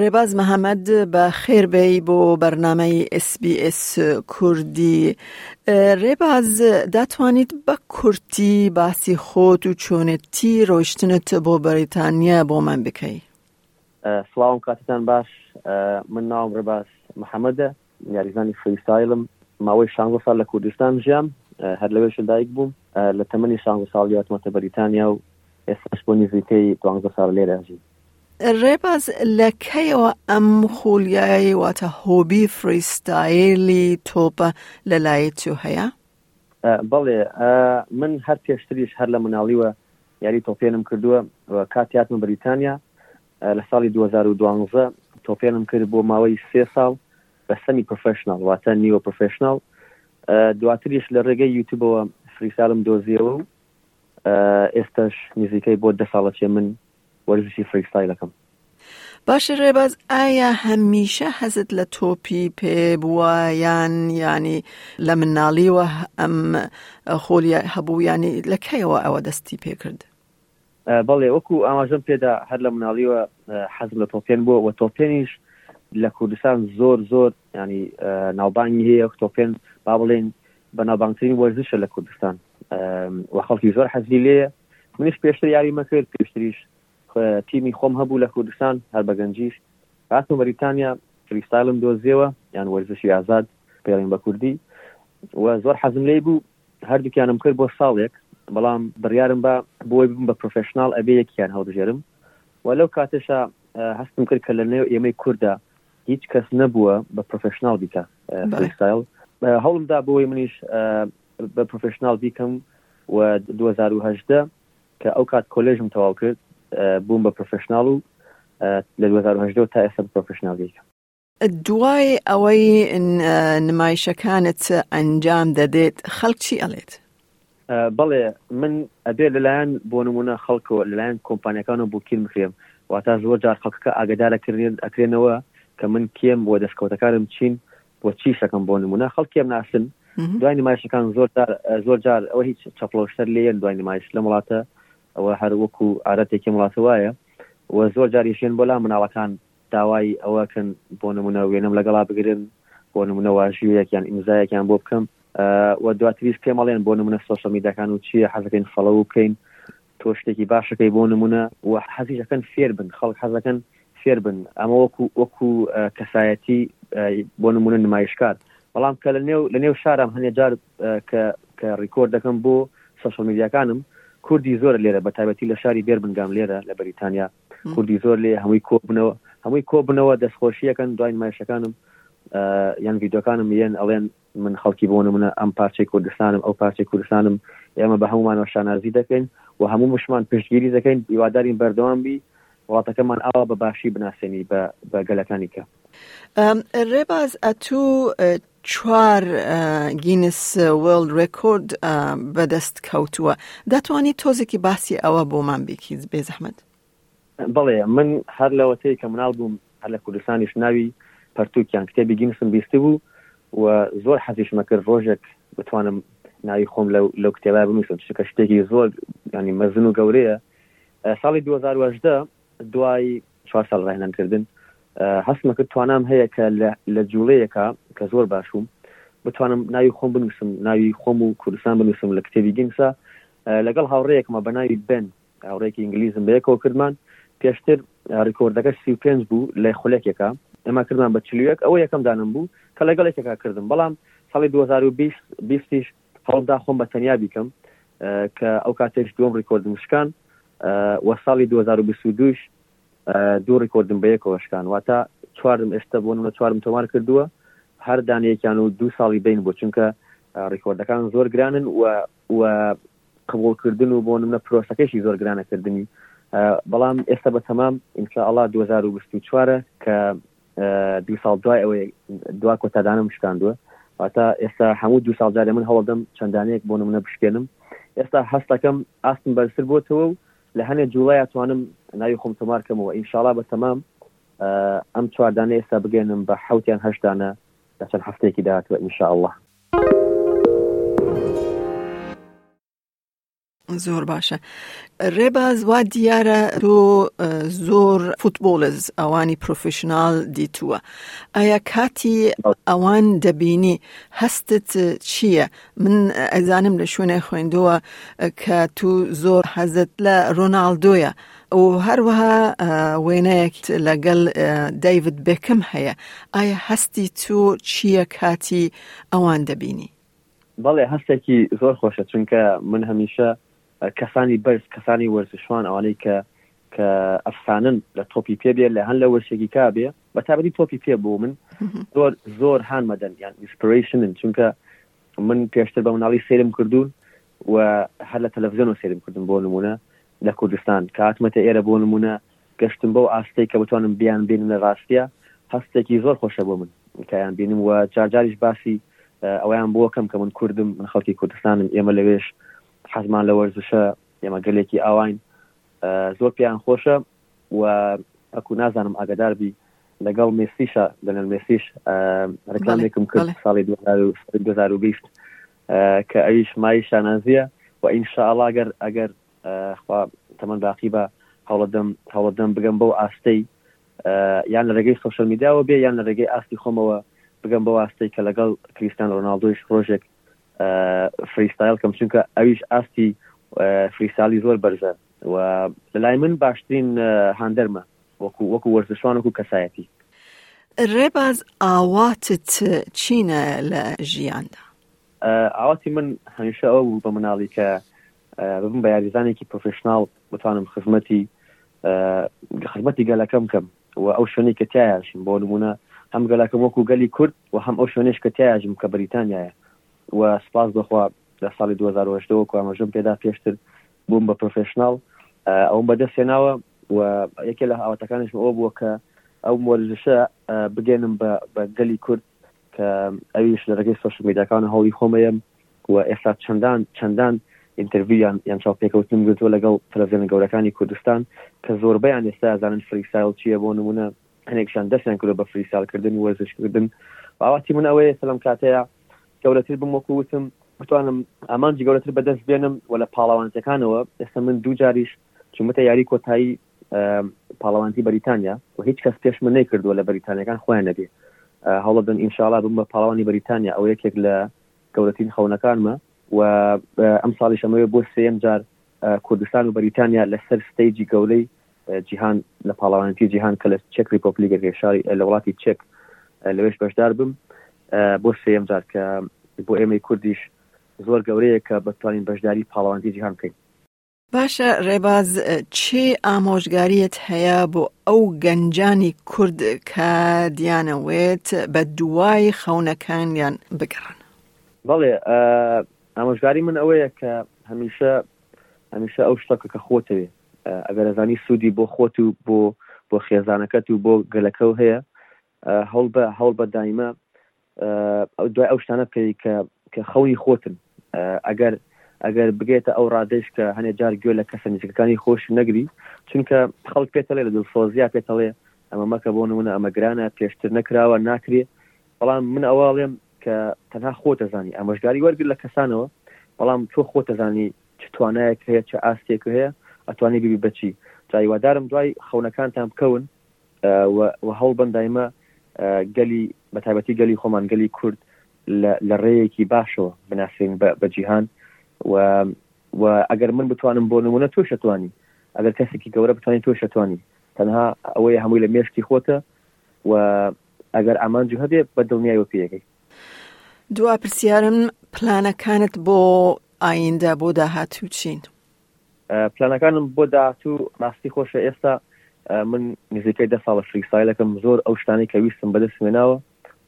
ڕێباز محەمەد، بە خێر بێی بۆ بەرنامەی SBS کوردی. ڕێباز دەتوانیت بە کورتی باسی خۆت و چۆنێتی ڕۆیشتنت بۆ بەریتانیا بۆمان بکەی؟ سڵاو کاتتان باش، من ناوم ڕێباز محەمەدە، یاریزانی فریستایلم، ماوەی شانزە ساڵ لە کوردستان ژیام، هەر لەوێش لەدایک بووم، لە تەمەنی شانزە ساڵی هاتمەوەتە بەریتانیا و ئێستاش بۆ نزیکەی دوانزە ساڵە لێرە ئەژیم. ڕێباز، لە کەیەوە ئەم خولیایەی واتە هۆبی فریستایلی تۆپە لەلای تۆ هەیە؟ بەڵێ، من هەر پێشتریش هەر لە مناڵیوە یاری تۆپێنم کردووە، کاتی هاتمە بەریتانیا لە ساڵی دوو هەزار و دوازدە تۆپێنم کرد بۆ ماوەی سێ ساڵ بە سەمی پرۆفێشناڵ واتە نیوە پرۆفێشناڵ دواتریش لە ڕێگەی یوتیوبەوە فریسالم دۆزیەوە و ئێستش نزیکەی بۆ دە ساڵە چێ من وەرزشی فریستایلەکەم باشە ڕێباز ئایا هەمیشە حەزت لە تۆپی پێ بووە یان ینی لە مناڵیوە ئەم خۆلیە هەبوو ینی لە کەیەوە ئەوە دەستی پێکرد بەڵێ، وەکو ئاماژەم پێدا هەر لە مناڵیەوە حەزم لە تۆپێن بووە و تۆپێنیش لە کوردستان زۆر زۆر ینی ناوبانگی هەیە و تۆپێن با بڵێن بە ناوبانگترین وەرزشە لە کوردستان و خەڵکی زۆر حەزی لێە منیش پێشتر یاری مەکرد پێشتریش تیمی خۆم هەبوو لە کوردستان هەر بەگەنجیش هاتم بەریتانیا فریستالم دۆزیەوە یان وەرزشی ئازاد پێڵین بە کوردی و زۆر حەزم لی بوو هەردووکیانم کرد بۆ ساڵێک بەڵام بڕیارم با بۆی بم بە پرۆفێشناڵ ئەبێ یەکیان هەڵبژێرم و لەو کاتێشا هەستم کرد کە لە نێو ئێمەی کووردا هیچ کەس نەبووە بە پرۆفێشناڵ بیکە فریستایل هەوڵمدا بۆی منیش بە پرۆفێشناڵ بیکەم و 2010 کە ئەو کات کۆلێژم تەواو کرد بووم بە پرۆفشنناڵ و لە 2010 تا ئێستا پرۆفشنناڵیکە دوای ئەوەی نمایشەکانت ئەنجام دەدێت خەڵک چی ئەڵێت؟ بەڵێ من ئەبێ لەلایەن بۆ نمونە خەڵکەوە لەلایەن کۆمپانیەکان و بوکین بکرێم واتا زۆر جار خەڵکەکە ئاگدارەکردێن ئەکرێنەوە کە من کێم بۆ دەستکەوتەکانم چین بۆ چی شەکەم بۆ نمونە خەڵکیم ناسن دوای نمایشەکان زۆر زۆر جار ئەوە هیچ چەپڵۆشتەر لێن دوای نمایش لە وڵاتە ئەوە هەر وەکو عادەتێکی وڵاتە وایە و زۆر جاریشێن بۆ لا مناڵەکان داوای ئەوە ئەکەن بۆ نموونە وێنەم لەگەڵا بگرن، بۆ نموونە واژوویەک یان ئیمزایەکیان بۆ بکەم و دواتریش پێم ئەڵێن بۆ نموونە سۆشیال میدیاکان و چییە حەزەکەین فەڵەوو بکەین، تۆ شتێکی باشەکەی بۆ نموونە و حەزیش ئەکەن فێر بن، خەڵک حەز ئەکەن فێر بن، ئەمە وەکو وەکو کەسایەتی بۆ نموونە نمایشکار، بەڵام کە لەنێو لەنێو شارام هەنێ جار کە کە ڕیکۆرد دەکەم بۆ سۆشیال میدیاکانم کوردی زۆرە لێرە بەتایبەتی لە شاری بێرمنگام لێرە لە بەریتانیا، کوردی زۆر لێ هەمووی کۆبنەوە هەمووی کۆبنەوە دەستخۆشیەکەن دوای نمایشەکانم یان ڤیددیوکانم یەن ئەڵێن من خەڵکی بۆ نمونە ئەم پارچەی کوردستانم ئەو پارچەی کوردستانم ئێمە بە هەمومانەوە شانازی دەکەین و هەموو مشمان پشتگیری دەکەین هیوادارین بەردەوام بی وڵاتەکەمان ئاوا بە باشی بناسێنی بە گەلەکانی کە ڕێباز ئەتوو چوار گینس وۆرلد ڕێکۆرد بەدەست کەوتووە دەتوانی تۆزێکی باسی ئەوە بۆمان بکیت بێ زەحمەت بەڵێ من هەر لەوەتەی کە مناڵ بووم هەر لە کوردستانیش ناوی پەرتوکیان کتێبی گینسم بیستی بوو و زۆر حەزیشمە کرد ڕۆژێک بتوانم ناوی خۆم لەو کتێبە بنووسم چکە شتێکی زۆر ینی مەزن و گەورەیە ساڵی 2010 دوای چوار ساڵ ڕاهێنان کردن هەستمە کرد توانام هەیە کە لە جوڵەیەکە کە زۆر باش بووم بتوانم ناوی خۆم بنووسم ناوی خۆم و کوردستان بنووسم لە کتێبی گینسا لەگەڵ هاوڕەیەکمە بە ناوی بن هاوڕێکی ئینگلیزم بەیەکەوە کردمان پێشتر ڕیکۆردەکە سی و پێنج بوو لای خولەکێکە ئەمە کردمان بە چلیەک ئەوە یەکەم دانم بوو کە لەگەڵێکەکە کردم بەڵام ساڵی 2020 هەوڵمدا خۆم بە تەنیا بیکەم کە ئەو کاتەش دووەم ڕیکۆردم شکان و ساڵی 2022ش دوو ڕیکۆردم بە یەکەوە شکان واتە چوارم ئێستا بۆ نمە چوارم تۆمار کردووە هەر دانەیەکیان و دوو ساڵی بین بۆ چونکە ڕیکۆردەکان زۆر گرانن و و قبولکردن و بۆ نمە پرۆسەکەشی زۆر گرانەکردنی بەڵام ئێستا بە تەمام ئینشاءله 2024 کە دوو ساڵ دوای ئەوەی دوا کۆتادانم شکاندووە واتا ئێستا هەموو دوو ساڵ جارێ من هەوڵدەم چەندانەیەک بۆ نمونە بشکێنم ئێستا هەستەکەم ئاستم بەرسر بۆتەوە و لە هەنێ جوڵای توانم ناوی خۆم تۆمارکەمەوە ئینشاڵا بە تەمام ئەم چواردانە ئێستا بگەێنم بە حوتیان هەشتانە لە چەند هەفتێکی داهاتوە ئینشاءله زۆر باشە ڕێباز وا دیارە تۆ زۆر فوتبۆلز ئەوانی پرۆفیشنال دیتووە ئایا کاتی ئەوان دەبینی هەستت چییە من ئەزانم لە شوێنە خوێندووە کە تو زۆر حەزت لە ڕۆناالدۆیە ئەو هەروەها وێنەیەک لەگەڵ دایڤد بێکم هەیە ئایا هەستی تو چییە کاتی ئەوان دەبینی بەڵێ هەستێکی زۆر خۆشە چونکە من هەمیشە کەسانی بەرز کەسانی وەرزشوان ئەوانەی کە کە ئەفسانن لە تۆپی پێ بێ لە هەن لە وەرشێکی کا بێ بە تابەتی تۆپی پێ بوو من زۆر زۆر هان مەدەن یان ئینسپریشنن چونکە من پێشتر بە مناڵی سێرم کردوون و هەر لە تەلەڤزیۆن و سێرم کردن بۆ نمونە لە کوردستان کە هاتمەتە ئێرە بۆ نموونە گەشتم بەو ئاستەی کە بتوانم بیانبینم لە ڕاستیا هەستێکی زۆر خۆشە بۆ من کە ئەیانبینم و جار جاریش باسی ئەوەیان بۆ کەم کە من کوردم من خەڵکی کوردستانم ئێمە لەوێش حەزمان لە وەرزشە ئێمە گەلێکی ئاواین زۆر پێیان خۆشە و ئەکو نازانم ئاگدار بی لەگەڵ مێسیشە لەنەر مێسیش ڕکانێکم کرد ساڵی 2020 کە ئەویش مای شانازیە و ان شاء اللە گەر ئەگەر خوا تەمەن باقی بە هەوڵدەم هەوڵدەم بگەم بەو ئاستەی یان لە ڕێگەی سوۆشل میدیاوە بێ یان لە ڕێگەی ئاستی خۆمەوە بگەم بە واستەی کە لەگەڵ کریستان ڕۆناالدۆیش ڕۆژێک فریستایل کەم چونکە ئەویش ئاستی فریسالی زۆر بەرزە و لەلای من باشترین هاندەرمە وەکو وەکو وەرزشوان وەکو کەسایەتی ڕێباز ئاواتت چینە لە ژیاندا ئاواتی من هەمیشە ئەو بوو بە مناڵی کە ببم بە یاریزانێکی پرۆفشنناڵ بتوانم خزمەتی خزمەتی گەلەکەم کەم و ئەو شوێنی کە تایاشم بۆ نمونە هەم گەلەکەم وەکو گەلی کورد و هەم ئەو شوێنش کە تایاژم کە بریتانیایە و سپاس بخوا لە ساڵی 2010ەوە کوامەژم پێدا پێشتر بووم بە پرۆفێشناڵ ئەوم بەدەست هێناوە و یەکێ لە هاواتەکانش ئەوە بووە کە ئەو وەرزشە بگەنم بە گەلی کورد کە ئەویش لە ڕێگەی سوۆشل میداکان هەوڵی خۆمەیەم و ئێستا چەندان چەندان ئینتەرویان یان چاو پێکەوتنم گرتووە لەگەڵ تەلەڤزیۆنە گەورەکانی کوردستان کە زۆربیان ئێستا زانن فریسایل چییە بۆ نمونە هەنێکشان دەستیان کردو بە فریسالکردن و وەرزشکردن باواتی من ئەوەیە کە لەم کاتەیە گەورەتر بم وەکو وتم بتوانم ئامانجی گەورەتر بەدەست بێنم و لە پاڵەوانتەکانەوە ئێستا من دوو جاریش چونمەتە یاری کۆتایی پاڵەوانتی بەریتانیا و هیچ کەس پێش من نەیکردووە لە بەریتانەکان خۆیان نەبێ هەوڵدن ئینشاالله بم بە پاڵەوانی بەریتانیا ئەو یەکێک لە گەورەترین خەونەکانمە و ئەم ساڵی شەمەوێ بۆ سێم جار کوردستان و بەریتانیا لەسەر ستەیجی گەورەی جیهان لە پاڵەوانێتی جیهان کە لە چێک ریپۆپلیگە لە شاری لە وڵاتی چێک لەوێش بەشدار بم بۆ سێم جار کە بۆ ئێمەی کوردیش زۆر گەورەیە کە بەتوانین بەشداری پاڵەوانتی جیهان بکەین باشە ڕێباز چی ئامۆژگاریت هەیە بۆ ئەو گەنجانی کورد کە دیانەوێت بە دوای خەونەکانیان بگەڕن بەڵێ ئامۆژگاری من ئەوەیە کە هەمیشە هەمیشە ئەو شتەکە کە خۆتەوێت ئەگەر ئەزانی سوودی بۆ خۆت و بۆ بۆ خێزانەکەت و بۆ گەلەکەو هەیە هەوڵ بە هەوڵ بە دایمە ئەو دوای ئەو شتانە بکەی کە کە خەونی خۆتن ئەگەر ئەگەر بگێتە ئەو ڕادێش کە هەنێ جار گوێ لە کەسە نزیکەکانی خۆش نەگری چونکە خەڵک پێتەڵێ لە دڵسۆزیا پێتەڵێ ئەمە مەکە بۆ نمونە ئەمە گرانە پێشتر نەکراوە ناکرێ بەڵام من ئەوواڵێم کە تەنها خۆ دەزانی ئامۆژگاری وەرگر لە کەسانەوە بەڵام تۆ خۆ دەزانی چ توانایەک هەیە چ ئاستێک هەیە ئەتوانی ببی بەچی جا هیوادارم دوای خەونەکانتان بکەون و هەوڵبن دایمە گەلی بەتابەتی گەلی خۆمان گەلی کورد لە ڕێیەکی باشەوە بناسرین بە جیهان و و ئەگەر من بتوانم بۆ نمونە تۆ شتوانی ئەگەر کەسێکی گەورە بتوانین تۆ شتوانی تەنها ئەوەیە هەمووی لە مێشکی خۆتە و ئەگەر ئامانجی هەبێ بە دڵنیای وە پێەکەی دوا پرسیارم پلانەکانت بۆ ئایندە بۆ داهاتوو چین؟ پلانەکانم بۆ داهاتوو ڕاستی خۆشە ئێستا من نزیکەی دە ساڵە فریسایلەکەم زۆر ئەو شتانی کە ویستم بەدەست وێناوە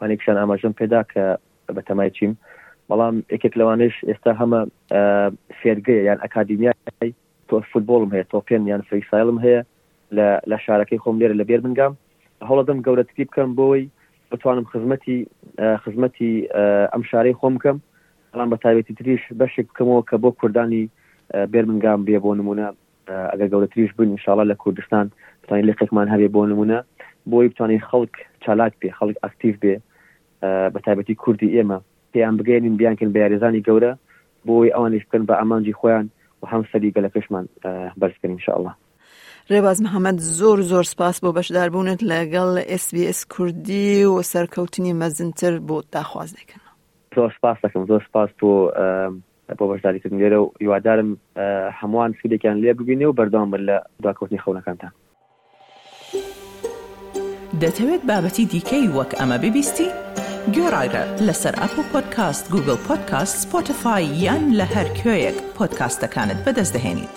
وانێکشان ئاماژەم پێدا کە بە تەمای چیم بەڵام یەکێک لەوانش ئێستا هەمە فێرگەیە یان ئەکادیمیای فوتبۆڵم هەیە، تۆپێن یان فریسایڵم هەیە لە لە شارەکەی خۆم لێرە لە بێرمنگام. هەوڵەدەم گەورەتری بکەم بۆی بتوانم خزمەتی خزمەتی ئەم شارەی خۆم بکەم بەڵام بە تایبەتی تریش بەشێک بکەمەوە کە بۆ کوردانی بێرمنگام بێ بۆ نمونە ئەگە گەورەتریش بن انشاءڵە لە کوردستان بتوانین لقێکمان هەبێ بۆ نمونە بۆی بتوانین خەڵک چالاک پێ خەڵک ئەکتیف بێ بە تایبەتی کوردی ئێمە پێیان بگەێنین بیانکەن بە یاریزانی گەورە بۆ ئەوەی ئەوانیش بکەن بە ئامانجی خۆیان و هەم سەری گەلەکەشمان بەرز بکەین ان شاءاللە. رێباز محمد زۆر زۆر سپاس بۆ بەشداربوونت لەگەڵ SBS کوردی و سەرکەوتنی مەزنتر بۆ داخواز دەکەن زۆر سپاس دەکەم زۆر سپاس بۆ بۆ بەشداریکردن لێرە و هیوادارم هەمووان سودێکیان لێ ببینێ و بەردەوام بن لە دواکەوتنی خەونەکانتان دەتەوێت بابەتی دیکەی وەک ئەمە ببیستی؟ گۆرائرە لەسەر ئەپڵ پۆدکاست، گووگڵ پۆدکاست، سپۆتفای یان لە هەر کوێیەک پۆدکاستەکانت بەدەست دەهێنیت.